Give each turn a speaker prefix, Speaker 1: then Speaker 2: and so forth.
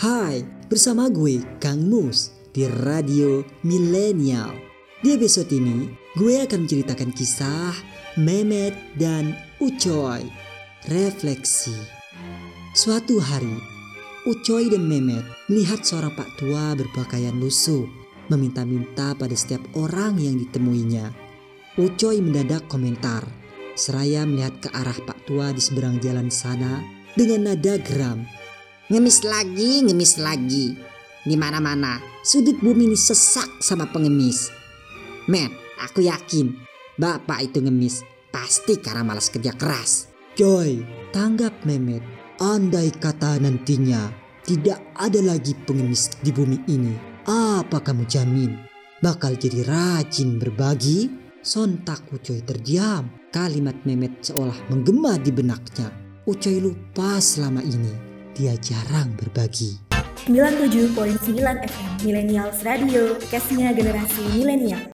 Speaker 1: Hai, bersama gue Kang Mus di Radio Milenial. Di episode ini, gue akan menceritakan kisah Mehmet dan Ucoy. Refleksi. Suatu hari, Ucoy dan Mehmet melihat seorang pak tua berpakaian lusuh meminta-minta pada setiap orang yang ditemuinya. Ucoy mendadak komentar, seraya melihat ke arah pak tua di seberang jalan sana dengan nada geram.
Speaker 2: Ngemis lagi, ngemis lagi. Di mana-mana, sudut bumi ini sesak sama pengemis. Men, aku yakin bapak itu ngemis pasti karena malas kerja keras.
Speaker 1: Coy, tanggap Mehmet. Andai kata nantinya tidak ada lagi pengemis di bumi ini, apa kamu jamin bakal jadi rajin berbagi? Sontak Ucoy terdiam. Kalimat Mehmet seolah menggema di benaknya. Ucoy lupa selama ini dia jarang berbagi.
Speaker 3: 97.9 FM Millennials Radio, kasihnya generasi milenial.